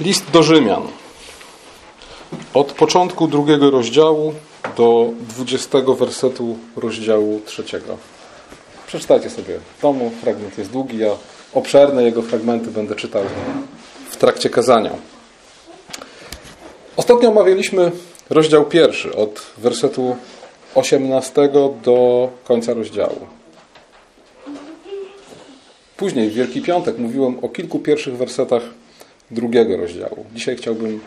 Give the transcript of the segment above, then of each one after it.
List do Rzymian. Od początku drugiego rozdziału do dwudziestego wersetu rozdziału trzeciego. Przeczytajcie sobie w domu. Fragment jest długi. Ja obszerne jego fragmenty będę czytał w trakcie kazania. Ostatnio omawialiśmy rozdział pierwszy od wersetu 18 do końca rozdziału. Później w Wielki Piątek mówiłem o kilku pierwszych wersetach drugiego rozdziału. Dzisiaj chciałbym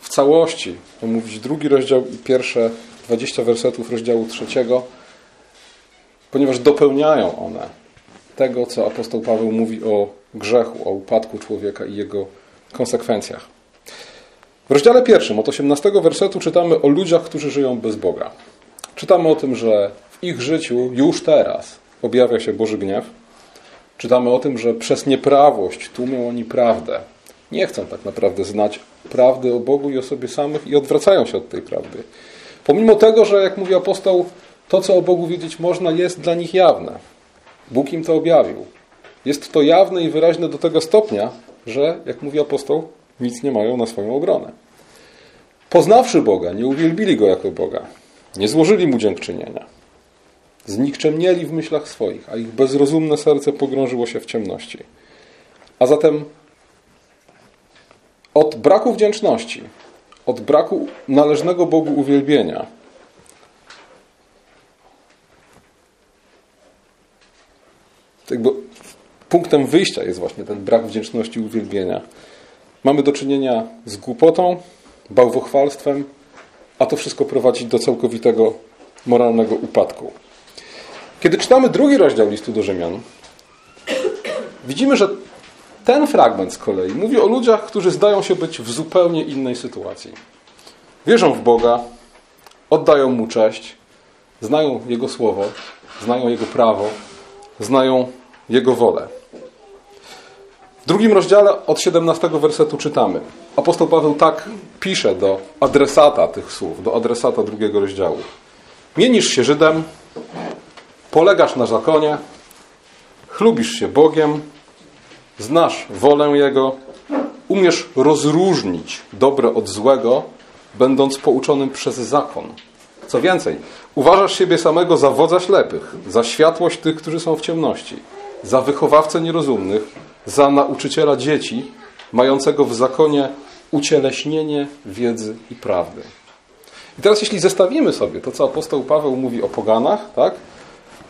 w całości omówić drugi rozdział i pierwsze 20 wersetów rozdziału trzeciego, ponieważ dopełniają one tego, co apostoł Paweł mówi o grzechu, o upadku człowieka i jego konsekwencjach. W rozdziale pierwszym od 18 wersetu czytamy o ludziach, którzy żyją bez Boga. Czytamy o tym, że w ich życiu już teraz objawia się Boży gniew. Czytamy o tym, że przez nieprawość tłumią oni prawdę. Nie chcą tak naprawdę znać prawdy o Bogu i o sobie samych i odwracają się od tej prawdy. Pomimo tego, że jak mówi apostoł, to co o Bogu wiedzieć można jest dla nich jawne. Bóg im to objawił. Jest to jawne i wyraźne do tego stopnia, że, jak mówi apostoł, nic nie mają na swoją obronę. Poznawszy Boga, nie uwielbili Go jako Boga. Nie złożyli Mu dziękczynienia. Znikczemnieli w myślach swoich, a ich bezrozumne serce pogrążyło się w ciemności. A zatem od braku wdzięczności, od braku należnego Bogu uwielbienia, jakby punktem wyjścia jest właśnie ten brak wdzięczności i uwielbienia. Mamy do czynienia z głupotą, bałwochwalstwem, a to wszystko prowadzi do całkowitego moralnego upadku. Kiedy czytamy drugi rozdział listu do Rzymian, widzimy, że ten fragment z kolei mówi o ludziach, którzy zdają się być w zupełnie innej sytuacji. Wierzą w Boga, oddają Mu cześć, znają Jego słowo, znają Jego prawo, znają Jego wolę. W drugim rozdziale od 17 wersetu czytamy. Apostoł Paweł tak pisze do adresata tych słów, do adresata drugiego rozdziału. Mienisz się Żydem, polegasz na zakonie, chlubisz się Bogiem, znasz wolę Jego, umiesz rozróżnić dobre od złego, będąc pouczonym przez zakon. Co więcej, uważasz siebie samego za wodza ślepych, za światłość tych, którzy są w ciemności, za wychowawcę nierozumnych, za nauczyciela dzieci, mającego w zakonie ucieleśnienie wiedzy i prawdy. I teraz, jeśli zestawimy sobie to, co apostoł Paweł mówi o poganach, tak?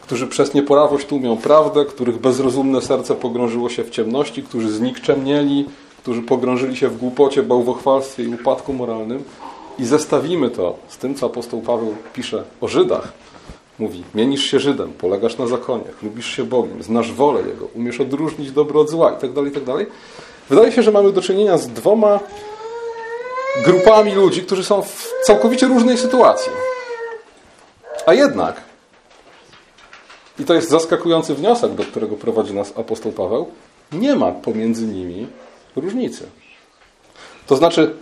Którzy przez nieporawość tłumią prawdę, których bezrozumne serce pogrążyło się w ciemności, którzy znikczemnieli, którzy pogrążyli się w głupocie, bałwochwalstwie i upadku moralnym i zestawimy to z tym, co apostoł Paweł pisze o Żydach, mówi, mienisz się Żydem, polegasz na zakonie, lubisz się Bogiem, znasz wolę Jego, umiesz odróżnić dobro od zła itd., tak itd., tak wydaje się, że mamy do czynienia z dwoma grupami ludzi, którzy są w całkowicie różnej sytuacji. A jednak i to jest zaskakujący wniosek, do którego prowadzi nas apostoł Paweł. Nie ma pomiędzy nimi różnicy. To znaczy,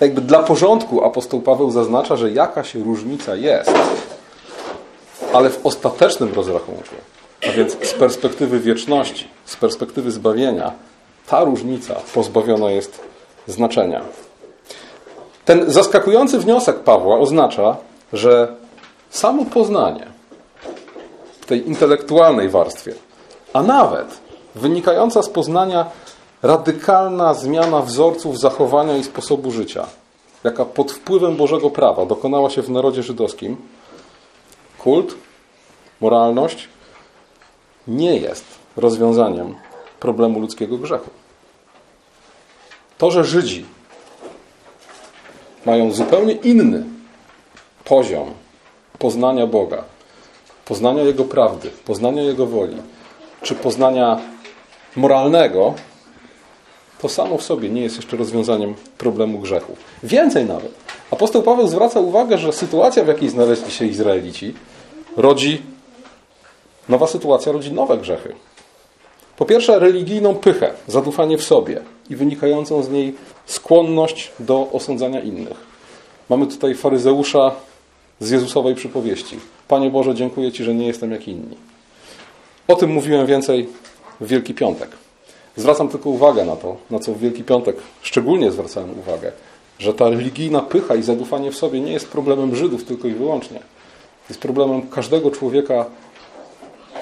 jakby dla porządku apostoł Paweł zaznacza, że jakaś różnica jest, ale w ostatecznym rozrachunku, a więc z perspektywy wieczności, z perspektywy zbawienia, ta różnica pozbawiona jest znaczenia. Ten zaskakujący wniosek Pawła oznacza, że samo poznanie tej intelektualnej warstwie, a nawet wynikająca z poznania radykalna zmiana wzorców zachowania i sposobu życia, jaka pod wpływem Bożego prawa dokonała się w narodzie żydowskim, kult, moralność nie jest rozwiązaniem problemu ludzkiego grzechu. To, że Żydzi mają zupełnie inny poziom poznania Boga, poznania Jego prawdy, poznania Jego woli, czy poznania moralnego, to samo w sobie nie jest jeszcze rozwiązaniem problemu grzechu. Więcej nawet. Apostoł Paweł zwraca uwagę, że sytuacja, w jakiej znaleźli się Izraelici, rodzi, nowa sytuacja rodzi nowe grzechy. Po pierwsze, religijną pychę, zadufanie w sobie i wynikającą z niej skłonność do osądzania innych. Mamy tutaj faryzeusza z Jezusowej przypowieści. Panie Boże, dziękuję Ci, że nie jestem jak inni. O tym mówiłem więcej w Wielki Piątek. Zwracam tylko uwagę na to, na co w Wielki Piątek szczególnie zwracałem uwagę, że ta religijna pycha i zadufanie w sobie nie jest problemem Żydów tylko i wyłącznie. Jest problemem każdego człowieka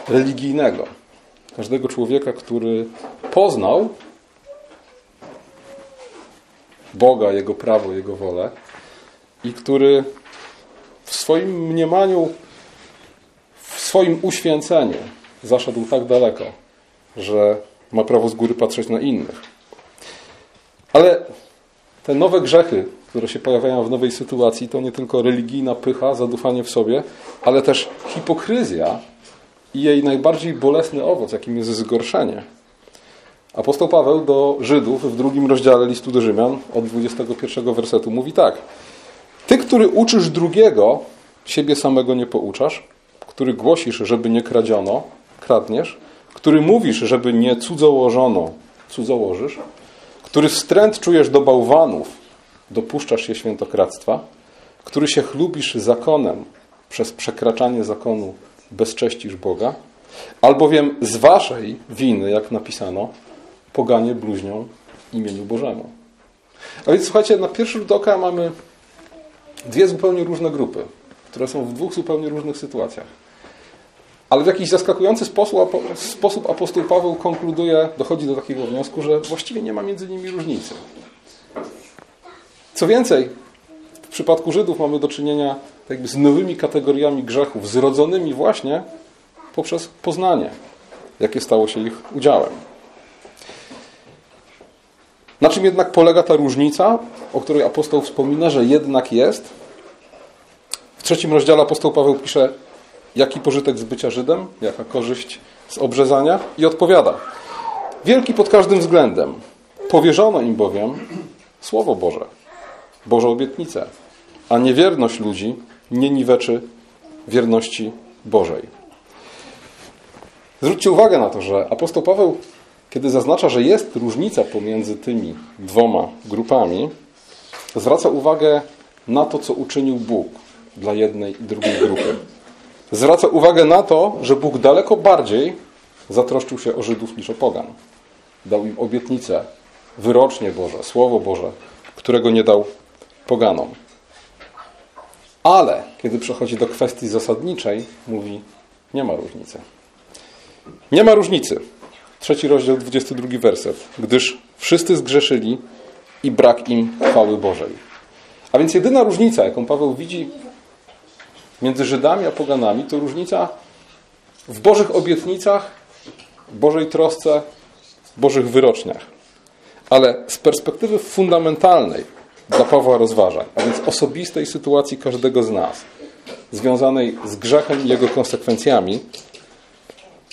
religijnego. Każdego człowieka, który poznał Boga, Jego prawo, Jego wolę i który w swoim mniemaniu, w swoim uświęceniu zaszedł tak daleko, że ma prawo z góry patrzeć na innych. Ale te nowe grzechy, które się pojawiają w nowej sytuacji, to nie tylko religijna pycha, zadufanie w sobie, ale też hipokryzja i jej najbardziej bolesny owoc, jakim jest zgorszenie. Apostoł Paweł do Żydów w drugim rozdziale listu do Rzymian od 21 wersetu mówi tak. Ty, który uczysz drugiego, siebie samego nie pouczasz, który głosisz, żeby nie kradziono, kradniesz, który mówisz, żeby nie cudzołożono, cudzołożysz, który wstręt czujesz do bałwanów, dopuszczasz się świętokradztwa, który się chlubisz zakonem przez przekraczanie zakonu, bezcześcisz Boga, albowiem z waszej winy, jak napisano, poganie bluźnią imieniu Bożemu. A więc słuchajcie, na pierwszy rzut oka mamy dwie zupełnie różne grupy, które są w dwóch zupełnie różnych sytuacjach. Ale w jakiś zaskakujący sposób, apostoł Paweł konkluduje, dochodzi do takiego wniosku, że właściwie nie ma między nimi różnicy. Co więcej, w przypadku Żydów mamy do czynienia jakby z nowymi kategoriami grzechów, zrodzonymi właśnie poprzez poznanie, jakie stało się ich udziałem. Na czym jednak polega ta różnica, o której apostoł wspomina, że jednak jest? W trzecim rozdziale apostoł Paweł pisze, jaki pożytek z bycia Żydem, jaka korzyść z obrzezania i odpowiada. Wielki pod każdym względem. Powierzono im bowiem Słowo Boże, Boże obietnice, a niewierność ludzi nie niweczy wierności Bożej. Zwróćcie uwagę na to, że apostoł Paweł kiedy zaznacza, że jest różnica pomiędzy tymi dwoma grupami, zwraca uwagę na to, co uczynił Bóg dla jednej i drugiej grupy. Zwraca uwagę na to, że Bóg daleko bardziej zatroszczył się o Żydów niż o Pogan. Dał im obietnicę, wyrocznie Boże, Słowo Boże, którego nie dał Poganom. Ale kiedy przechodzi do kwestii zasadniczej, mówi: Nie ma różnicy. Nie ma różnicy. Trzeci rozdział, 22 werset. Gdyż wszyscy zgrzeszyli i brak im chwały Bożej. A więc jedyna różnica, jaką Paweł widzi między Żydami a poganami, to różnica w Bożych obietnicach, Bożej trosce, Bożych wyroczniach. Ale z perspektywy fundamentalnej dla Pawła rozważań, a więc osobistej sytuacji każdego z nas, związanej z grzechem i jego konsekwencjami,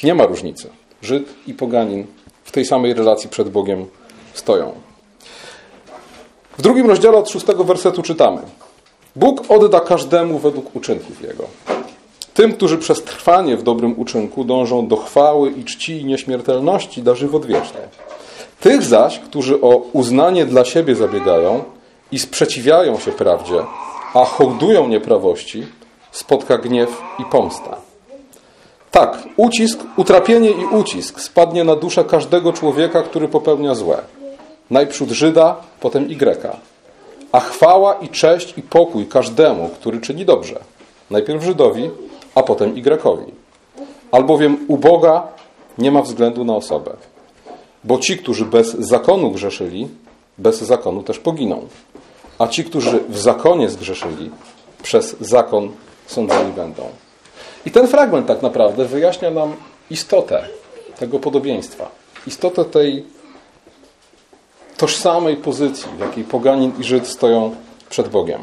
nie ma różnicy. Żyd i poganin w tej samej relacji przed Bogiem stoją. W drugim rozdziale od szóstego wersetu czytamy: Bóg odda każdemu według uczynków jego. Tym, którzy przez trwanie w dobrym uczynku dążą do chwały i czci i nieśmiertelności, da żywot wieczny. Tych zaś, którzy o uznanie dla siebie zabiegają i sprzeciwiają się prawdzie, a hołdują nieprawości, spotka gniew i pomsta. Tak, ucisk, utrapienie i ucisk spadnie na duszę każdego człowieka, który popełnia złe. Najprzód Żyda, potem Y. A chwała i cześć i pokój każdemu, który czyni dobrze. Najpierw Żydowi, a potem Y. Albowiem u Boga nie ma względu na osobę. Bo ci, którzy bez zakonu grzeszyli, bez zakonu też poginą. A ci, którzy w zakonie zgrzeszyli, przez zakon sądzeni będą. I ten fragment tak naprawdę wyjaśnia nam istotę tego podobieństwa, istotę tej tożsamej pozycji, w jakiej poganin i Żyd stoją przed Bogiem.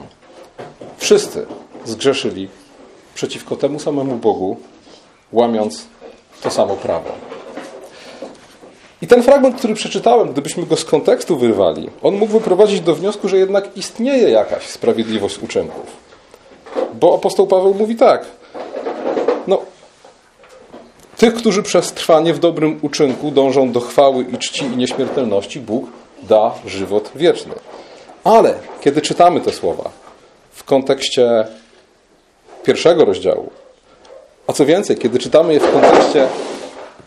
Wszyscy zgrzeszyli przeciwko temu samemu Bogu, łamiąc to samo prawo. I ten fragment, który przeczytałem, gdybyśmy go z kontekstu wyrwali, on mógł wyprowadzić do wniosku, że jednak istnieje jakaś sprawiedliwość uczynków. Bo apostoł Paweł mówi tak: no, tych, którzy przez trwanie w dobrym uczynku dążą do chwały i czci i nieśmiertelności, Bóg da żywot wieczny. Ale kiedy czytamy te słowa w kontekście pierwszego rozdziału, a co więcej, kiedy czytamy je w kontekście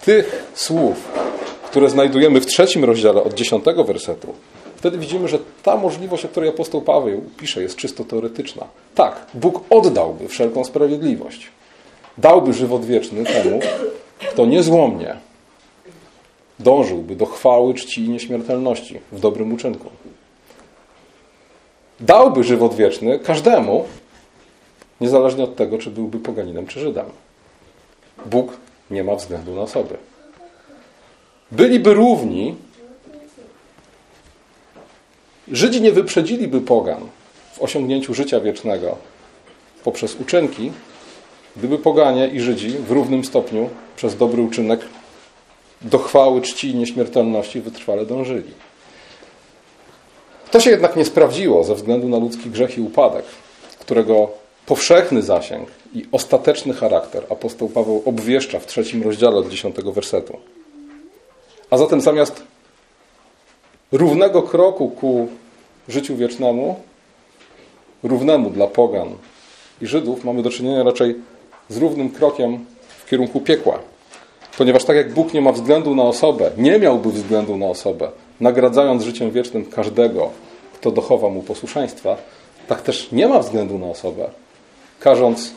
tych słów, które znajdujemy w trzecim rozdziale od dziesiątego wersetu, wtedy widzimy, że ta możliwość, o której apostoł Paweł pisze, jest czysto teoretyczna. Tak, Bóg oddałby wszelką sprawiedliwość. Dałby żywot wieczny temu, kto niezłomnie dążyłby do chwały, czci i nieśmiertelności w dobrym uczynku. Dałby żywot wieczny każdemu, niezależnie od tego, czy byłby poganinem czy Żydem. Bóg nie ma względu na osoby. Byliby równi, Żydzi nie wyprzedziliby pogan w osiągnięciu życia wiecznego poprzez uczynki, gdyby poganie i Żydzi w równym stopniu przez dobry uczynek do chwały, czci i nieśmiertelności wytrwale dążyli. To się jednak nie sprawdziło ze względu na ludzki grzech i upadek, którego powszechny zasięg i ostateczny charakter apostoł Paweł obwieszcza w trzecim rozdziale od dziesiątego wersetu. A zatem zamiast równego kroku ku życiu wiecznemu, równemu dla pogan i Żydów, mamy do czynienia raczej z równym krokiem w kierunku piekła. Ponieważ tak jak Bóg nie ma względu na osobę, nie miałby względu na osobę, nagradzając życiem wiecznym każdego, kto dochowa mu posłuszeństwa, tak też nie ma względu na osobę, karząc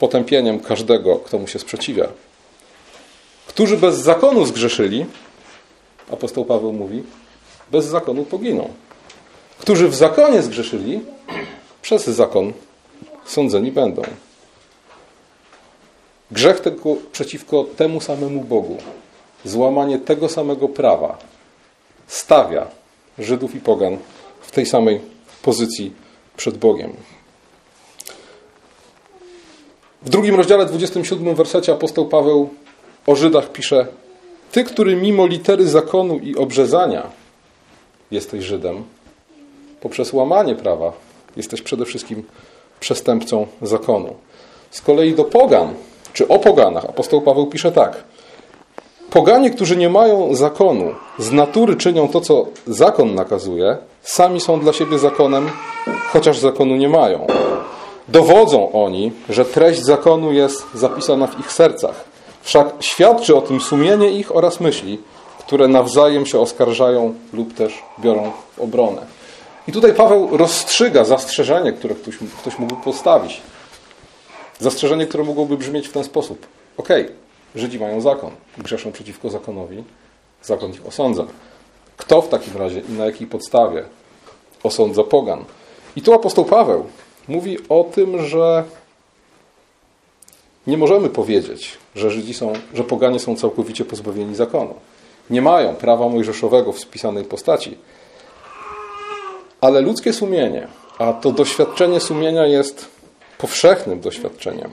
potępieniem każdego, kto mu się sprzeciwia. Którzy bez zakonu zgrzeszyli, apostoł Paweł mówi, bez zakonu poginą. Którzy w zakonie zgrzeszyli, przez zakon sądzeni będą. Grzech tylko przeciwko temu samemu Bogu, złamanie tego samego prawa stawia Żydów i Pogan w tej samej pozycji przed Bogiem. W drugim rozdziale, 27 wersecie apostoł Paweł o Żydach pisze Ty, który mimo litery zakonu i obrzezania jesteś Żydem, poprzez łamanie prawa jesteś przede wszystkim przestępcą zakonu. Z kolei do pogan, czy o poganach, apostoł Paweł pisze tak. Poganie, którzy nie mają zakonu, z natury czynią to, co zakon nakazuje, sami są dla siebie zakonem, chociaż zakonu nie mają. Dowodzą oni, że treść zakonu jest zapisana w ich sercach. Wszak świadczy o tym sumienie ich oraz myśli, które nawzajem się oskarżają lub też biorą w obronę. I tutaj Paweł rozstrzyga zastrzeżenie, które ktoś, ktoś mógł postawić. Zastrzeżenie, które mogłoby brzmieć w ten sposób. Okej, okay, Żydzi mają zakon, grzeszą przeciwko zakonowi, zakon ich osądza. Kto w takim razie i na jakiej podstawie osądza pogan? I tu apostoł Paweł mówi o tym, że nie możemy powiedzieć, że Żydzi są, że poganie są całkowicie pozbawieni zakonu. Nie mają prawa mojżeszowego w spisanej postaci. Ale ludzkie sumienie, a to doświadczenie sumienia jest powszechnym doświadczeniem,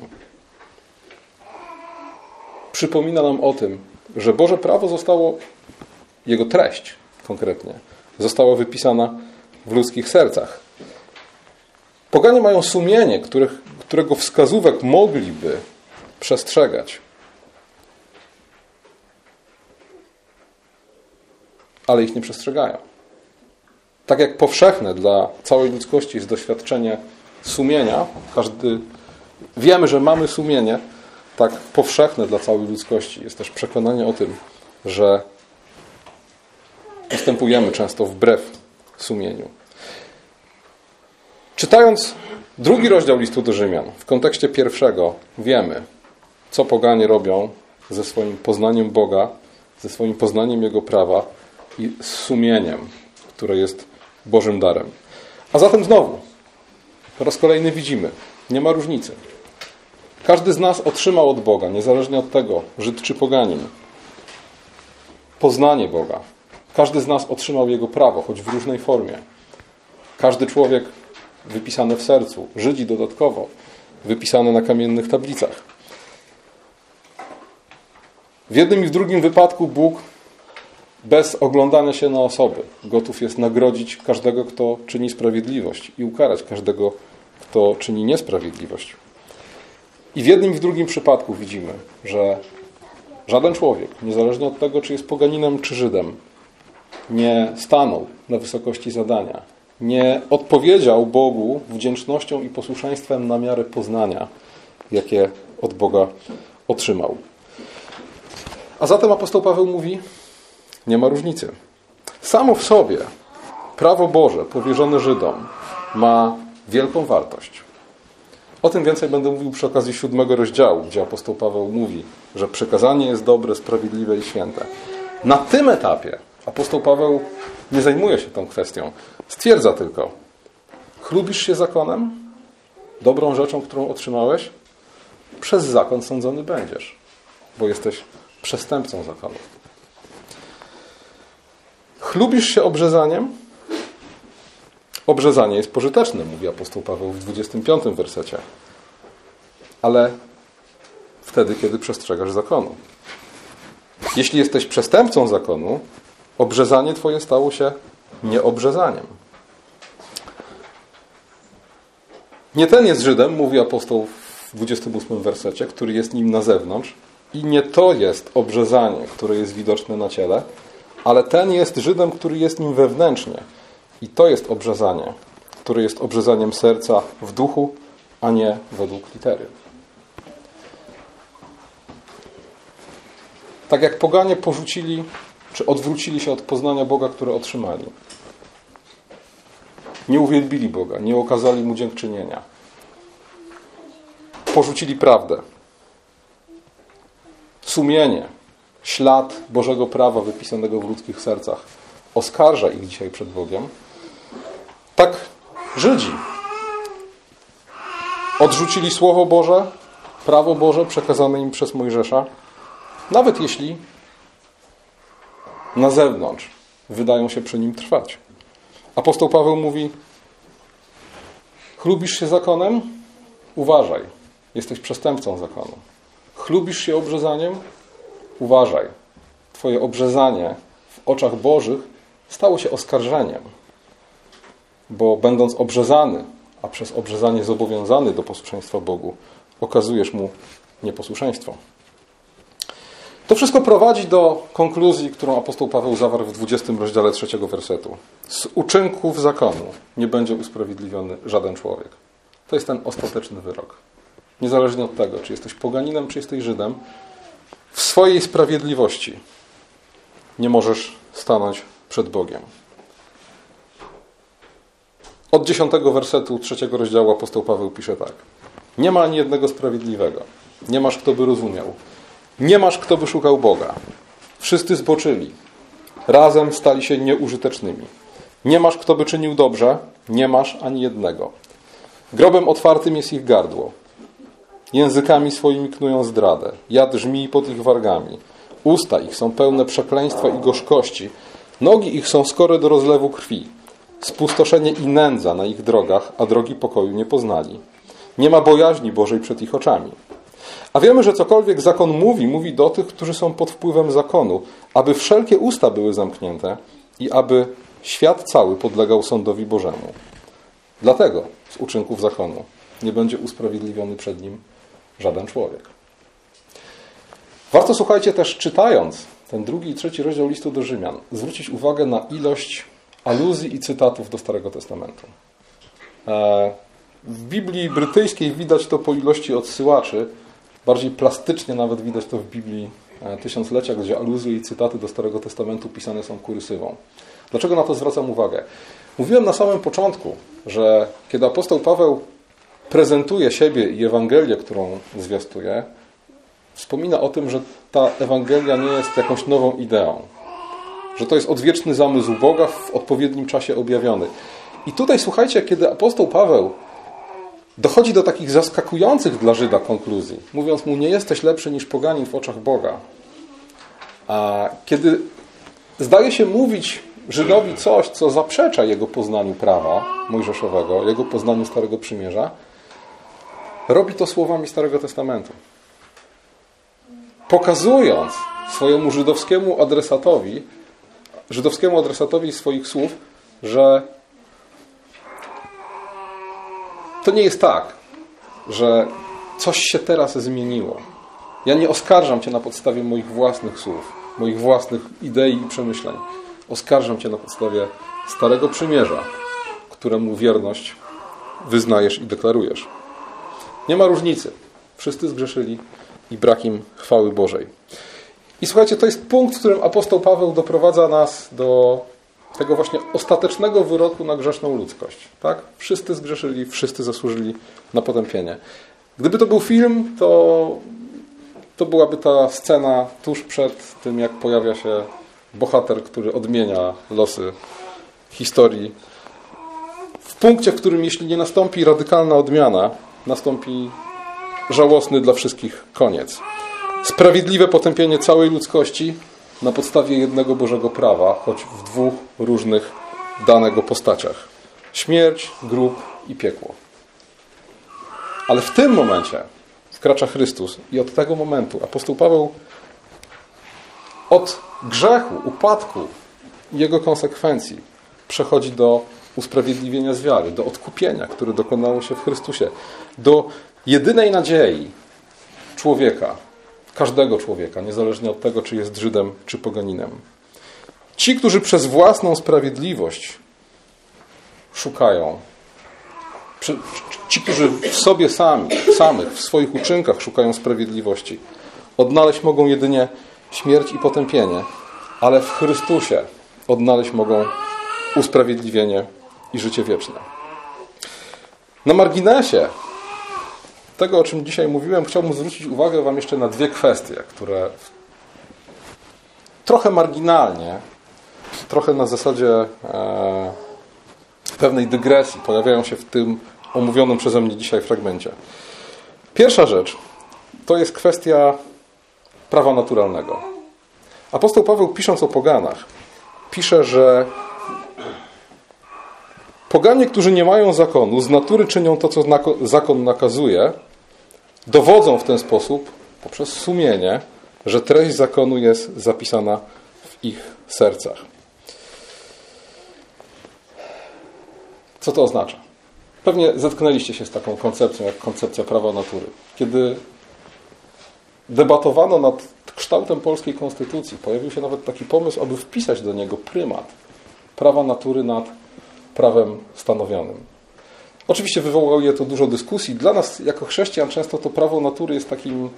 przypomina nam o tym, że Boże prawo zostało, jego treść konkretnie, została wypisana w ludzkich sercach. Poganie mają sumienie, których, którego wskazówek mogliby przestrzegać. Ale ich nie przestrzegają. Tak jak powszechne dla całej ludzkości jest doświadczenie sumienia, każdy wiemy, że mamy sumienie, tak powszechne dla całej ludzkości jest też przekonanie o tym, że postępujemy często wbrew sumieniu. Czytając drugi rozdział listu do Rzymian, w kontekście pierwszego, wiemy, co poganie robią ze swoim poznaniem Boga, ze swoim poznaniem Jego prawa i z sumieniem, które jest Bożym darem. A zatem znowu, po raz kolejny widzimy, nie ma różnicy. Każdy z nas otrzymał od Boga, niezależnie od tego, Żyd czy poganin, poznanie Boga. Każdy z nas otrzymał Jego prawo, choć w różnej formie. Każdy człowiek wypisany w sercu, Żydzi dodatkowo, wypisane na kamiennych tablicach. W jednym i w drugim wypadku Bóg bez oglądania się na osoby gotów jest nagrodzić każdego, kto czyni sprawiedliwość i ukarać każdego, kto czyni niesprawiedliwość. I w jednym i w drugim przypadku widzimy, że żaden człowiek, niezależnie od tego, czy jest poganinem czy Żydem, nie stanął na wysokości zadania, nie odpowiedział Bogu wdzięcznością i posłuszeństwem na miarę poznania, jakie od Boga otrzymał. A zatem apostoł Paweł mówi: Nie ma różnicy. Samo w sobie prawo Boże powierzone Żydom ma wielką wartość. O tym więcej będę mówił przy okazji siódmego rozdziału, gdzie apostoł Paweł mówi, że przekazanie jest dobre, sprawiedliwe i święte. Na tym etapie apostoł Paweł nie zajmuje się tą kwestią. Stwierdza tylko, chlubisz się zakonem, dobrą rzeczą, którą otrzymałeś, przez zakon sądzony będziesz, bo jesteś przestępcą zakonu. Chlubisz się obrzezaniem? Obrzezanie jest pożyteczne, mówi apostoł Paweł w 25 wersecie. Ale wtedy, kiedy przestrzegasz zakonu. Jeśli jesteś przestępcą zakonu, obrzezanie Twoje stało się nieobrzezaniem. Nie ten jest Żydem, mówi apostoł w 28 wersecie, który jest nim na zewnątrz, i nie to jest obrzezanie, które jest widoczne na ciele, ale ten jest Żydem, który jest nim wewnętrznie. I to jest obrzezanie, które jest obrzezaniem serca w duchu, a nie według litery. Tak jak poganie porzucili, czy odwrócili się od poznania Boga, które otrzymali. Nie uwielbili Boga, nie okazali Mu dziękczynienia. Porzucili prawdę. Sumienie, ślad Bożego prawa wypisanego w ludzkich sercach oskarża ich dzisiaj przed Bogiem. Tak Żydzi odrzucili Słowo Boże, prawo Boże przekazane im przez Mojżesza, nawet jeśli na zewnątrz wydają się przy nim trwać. Apostoł Paweł mówi: Chlubisz się zakonem? Uważaj, jesteś przestępcą zakonu. Chlubisz się obrzezaniem? Uważaj, Twoje obrzezanie w oczach Bożych stało się oskarżeniem, bo będąc obrzezany, a przez obrzezanie zobowiązany do posłuszeństwa Bogu, okazujesz mu nieposłuszeństwo. To wszystko prowadzi do konkluzji, którą apostoł Paweł zawarł w 20 rozdziale trzeciego wersetu. Z uczynków zakonu nie będzie usprawiedliwiony żaden człowiek. To jest ten ostateczny wyrok. Niezależnie od tego, czy jesteś poganinem, czy jesteś Żydem, w swojej sprawiedliwości nie możesz stanąć przed Bogiem. Od dziesiątego wersetu trzeciego rozdziału apostoł Paweł pisze tak. Nie ma ani jednego sprawiedliwego. Nie masz, kto by rozumiał. Nie masz, kto by szukał Boga. Wszyscy zboczyli. Razem stali się nieużytecznymi. Nie masz, kto by czynił dobrze. Nie masz ani jednego. Grobem otwartym jest ich gardło. Językami swoimi knują zdradę. Jad żmi pod ich wargami. Usta ich są pełne przekleństwa i gorzkości. Nogi ich są skore do rozlewu krwi. Spustoszenie i nędza na ich drogach, a drogi pokoju nie poznali. Nie ma bojaźni Bożej przed ich oczami. A wiemy, że cokolwiek zakon mówi, mówi do tych, którzy są pod wpływem zakonu, aby wszelkie usta były zamknięte i aby świat cały podlegał sądowi Bożemu. Dlatego z uczynków zakonu nie będzie usprawiedliwiony przed nim żaden człowiek. Warto, słuchajcie, też czytając ten drugi i trzeci rozdział listu do Rzymian, zwrócić uwagę na ilość aluzji i cytatów do Starego Testamentu. E, w Biblii brytyjskiej widać to po ilości odsyłaczy, bardziej plastycznie nawet widać to w Biblii e, Tysiąclecia, gdzie aluzje i cytaty do Starego Testamentu pisane są kurysywą. Dlaczego na to zwracam uwagę? Mówiłem na samym początku, że kiedy apostoł Paweł prezentuje siebie i Ewangelię, którą zwiastuje, wspomina o tym, że ta Ewangelia nie jest jakąś nową ideą, że to jest odwieczny zamysł Boga w odpowiednim czasie objawiony. I tutaj słuchajcie, kiedy apostoł Paweł dochodzi do takich zaskakujących dla Żyda konkluzji, mówiąc mu, nie jesteś lepszy niż poganin w oczach Boga. A kiedy zdaje się mówić Żydowi coś, co zaprzecza jego poznaniu prawa mojżeszowego, jego poznaniu Starego Przymierza, robi to słowami Starego Testamentu. Pokazując swojemu żydowskiemu adresatowi, żydowskiemu adresatowi swoich słów, że to nie jest tak, że coś się teraz zmieniło. Ja nie oskarżam Cię na podstawie moich własnych słów, moich własnych idei i przemyśleń. Oskarżam Cię na podstawie Starego Przymierza, któremu wierność wyznajesz i deklarujesz. Nie ma różnicy. Wszyscy zgrzeszyli i brak im chwały Bożej. I słuchajcie, to jest punkt, w którym apostoł Paweł doprowadza nas do tego właśnie ostatecznego wyroku na grzeszną ludzkość. Tak? Wszyscy zgrzeszyli, wszyscy zasłużyli na potępienie. Gdyby to był film, to, to byłaby ta scena tuż przed tym, jak pojawia się bohater, który odmienia losy historii. W punkcie, w którym jeśli nie nastąpi radykalna odmiana, nastąpi żałosny dla wszystkich koniec. Sprawiedliwe potępienie całej ludzkości na podstawie jednego Bożego prawa, choć w dwóch różnych danego postaciach. Śmierć, grób i piekło. Ale w tym momencie wkracza Chrystus i od tego momentu apostoł Paweł od grzechu, upadku jego konsekwencji przechodzi do usprawiedliwienia z wiary, do odkupienia, które dokonało się w Chrystusie, do jedynej nadziei człowieka, każdego człowieka, niezależnie od tego, czy jest Żydem, czy poganinem. Ci, którzy przez własną sprawiedliwość szukają, ci, którzy w sobie sami, samych, w swoich uczynkach szukają sprawiedliwości, odnaleźć mogą jedynie śmierć i potępienie, ale w Chrystusie odnaleźć mogą usprawiedliwienie i życie wieczne. Na marginesie tego, o czym dzisiaj mówiłem, chciałbym zwrócić uwagę Wam jeszcze na dwie kwestie, które trochę marginalnie, trochę na zasadzie e, pewnej dygresji pojawiają się w tym omówionym przeze mnie dzisiaj fragmencie. Pierwsza rzecz to jest kwestia prawa naturalnego. Apostoł Paweł, pisząc o poganach, pisze, że poganie, którzy nie mają zakonu, z natury czynią to, co zakon nakazuje, dowodzą w ten sposób, poprzez sumienie, że treść zakonu jest zapisana w ich sercach. Co to oznacza? Pewnie zetknęliście się z taką koncepcją, jak koncepcja prawa natury. Kiedy debatowano nad kształtem polskiej konstytucji, pojawił się nawet taki pomysł, aby wpisać do niego prymat prawa natury nad prawem stanowionym. Oczywiście wywołuje to dużo dyskusji. Dla nas, jako chrześcijan, często to prawo natury jest takim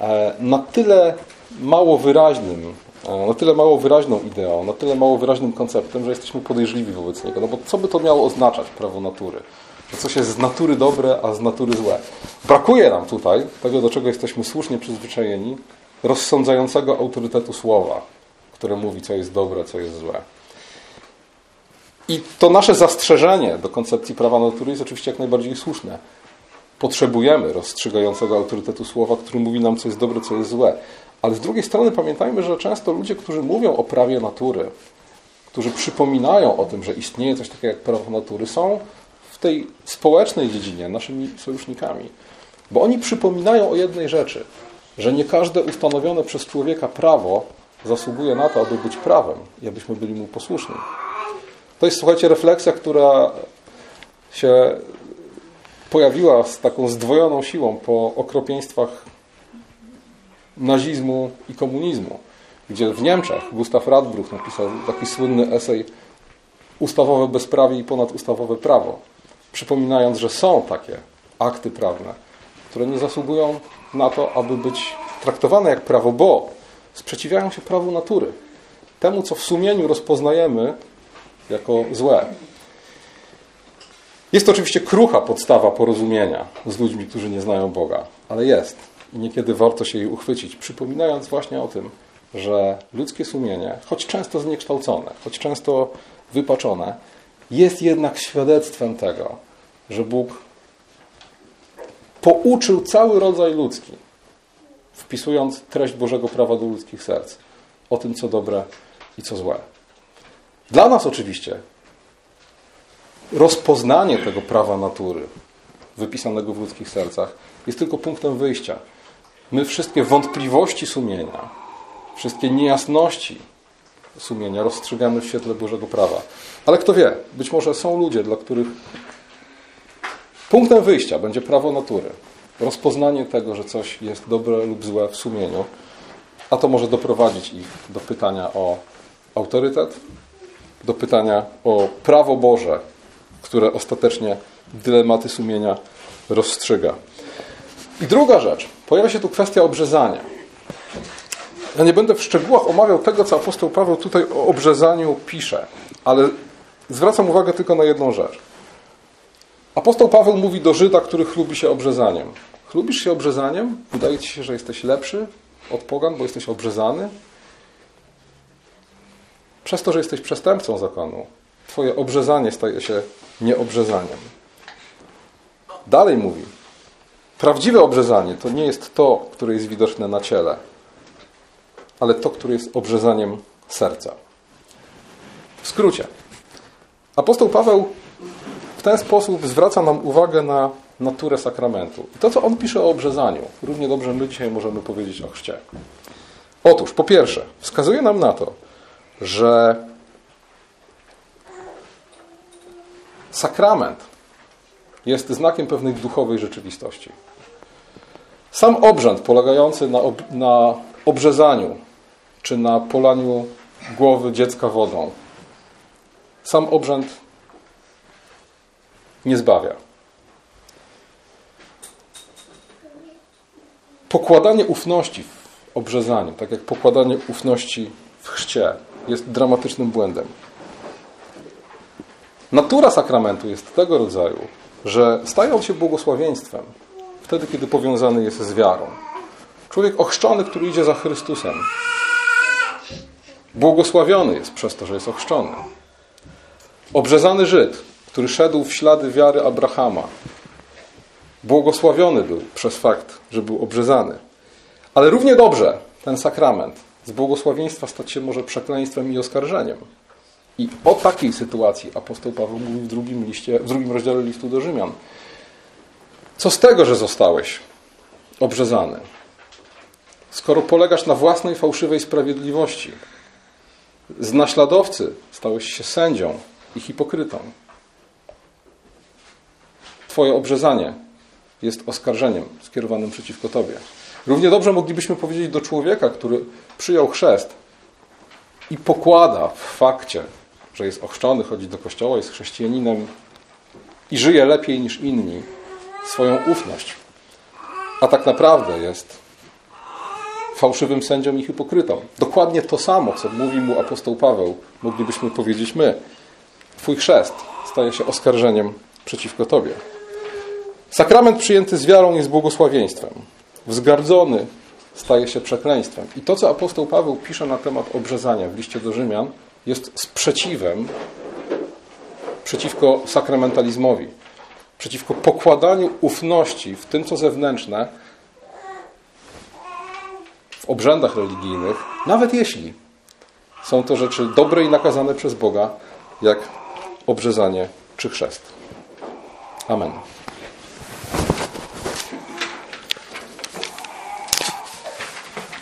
e, na tyle mało wyraźnym, e, na tyle mało wyraźną ideą, na tyle mało wyraźnym konceptem, że jesteśmy podejrzliwi wobec niego. No bo co by to miało oznaczać, prawo natury? Coś jest z natury dobre, a z natury złe. Brakuje nam tutaj tego, do czego jesteśmy słusznie przyzwyczajeni, rozsądzającego autorytetu słowa, które mówi, co jest dobre, co jest złe. I to nasze zastrzeżenie do koncepcji prawa natury jest oczywiście jak najbardziej słuszne. Potrzebujemy rozstrzygającego autorytetu słowa, który mówi nam, co jest dobre, co jest złe. Ale z drugiej strony pamiętajmy, że często ludzie, którzy mówią o prawie natury, którzy przypominają o tym, że istnieje coś takiego jak prawo natury, są w tej społecznej dziedzinie naszymi sojusznikami. Bo oni przypominają o jednej rzeczy, że nie każde ustanowione przez człowieka prawo zasługuje na to, aby być prawem i abyśmy byli mu posłuszni. To jest, słuchajcie, refleksja, która się pojawiła z taką zdwojoną siłą po okropieństwach nazizmu i komunizmu, gdzie w Niemczech Gustav Radbruch napisał taki słynny esej Ustawowe bezprawie i ponadustawowe prawo, przypominając, że są takie akty prawne, które nie zasługują na to, aby być traktowane jak prawo, bo sprzeciwiają się prawu natury. Temu, co w sumieniu rozpoznajemy jako złe. Jest to oczywiście krucha podstawa porozumienia z ludźmi, którzy nie znają Boga, ale jest. I niekiedy warto się jej uchwycić, przypominając właśnie o tym, że ludzkie sumienie, choć często zniekształcone, choć często wypaczone, jest jednak świadectwem tego, że Bóg pouczył cały rodzaj ludzki, wpisując treść Bożego prawa do ludzkich serc, o tym, co dobre i co złe. Dla nas oczywiście rozpoznanie tego prawa natury wypisanego w ludzkich sercach jest tylko punktem wyjścia. My wszystkie wątpliwości sumienia, wszystkie niejasności sumienia rozstrzygamy w świetle Bożego prawa. Ale kto wie, być może są ludzie, dla których punktem wyjścia będzie prawo natury. Rozpoznanie tego, że coś jest dobre lub złe w sumieniu, a to może doprowadzić ich do pytania o autorytet, do pytania o prawo Boże, które ostatecznie dylematy sumienia rozstrzyga. I druga rzecz. Pojawia się tu kwestia obrzezania. Ja nie będę w szczegółach omawiał tego, co apostoł Paweł tutaj o obrzezaniu pisze, ale zwracam uwagę tylko na jedną rzecz. Apostoł Paweł mówi do Żyda, który chlubi się obrzezaniem. Chlubisz się obrzezaniem? Wydaje ci się, że jesteś lepszy od pogan, bo jesteś obrzezany? Przez to, że jesteś przestępcą zakonu, twoje obrzezanie staje się nieobrzezaniem. Dalej mówi, prawdziwe obrzezanie to nie jest to, które jest widoczne na ciele, ale to, które jest obrzezaniem serca. W skrócie, apostoł Paweł w ten sposób zwraca nam uwagę na naturę sakramentu. I to, co on pisze o obrzezaniu, równie dobrze my dzisiaj możemy powiedzieć o chrzcie. Otóż, po pierwsze, wskazuje nam na to, że sakrament jest znakiem pewnej duchowej rzeczywistości. Sam obrzęd polegający na, ob na obrzezaniu czy na polaniu głowy dziecka wodą, sam obrzęd nie zbawia. Pokładanie ufności w obrzezaniu, tak jak pokładanie ufności w chrzcie, jest dramatycznym błędem. Natura sakramentu jest tego rodzaju, że staje on się błogosławieństwem wtedy, kiedy powiązany jest z wiarą. Człowiek ochrzczony, który idzie za Chrystusem, błogosławiony jest przez to, że jest ochrzczony. Obrzezany Żyd, który szedł w ślady wiary Abrahama, błogosławiony był przez fakt, że był obrzezany. Ale równie dobrze ten sakrament z błogosławieństwa stać się może przekleństwem i oskarżeniem. I o takiej sytuacji apostoł Paweł mówi w drugim, liście, w drugim rozdziale listu do Rzymian. Co z tego, że zostałeś obrzezany? Skoro polegasz na własnej fałszywej sprawiedliwości, z naśladowcy stałeś się sędzią i hipokrytą. Twoje obrzezanie jest oskarżeniem skierowanym przeciwko Tobie. Równie dobrze moglibyśmy powiedzieć do człowieka, który przyjął chrzest i pokłada w fakcie, że jest ochrzczony, chodzi do kościoła, jest chrześcijaninem i żyje lepiej niż inni, swoją ufność. A tak naprawdę jest fałszywym sędzią i hipokrytą. Dokładnie to samo, co mówi mu apostoł Paweł, moglibyśmy powiedzieć my. Twój chrzest staje się oskarżeniem przeciwko Tobie. Sakrament przyjęty z wiarą jest błogosławieństwem. Wzgardzony staje się przekleństwem. I to, co apostoł Paweł pisze na temat obrzezania w liście do Rzymian, jest sprzeciwem przeciwko sakramentalizmowi, przeciwko pokładaniu ufności w tym, co zewnętrzne, w obrzędach religijnych, nawet jeśli są to rzeczy dobre i nakazane przez Boga, jak obrzezanie czy chrzest. Amen.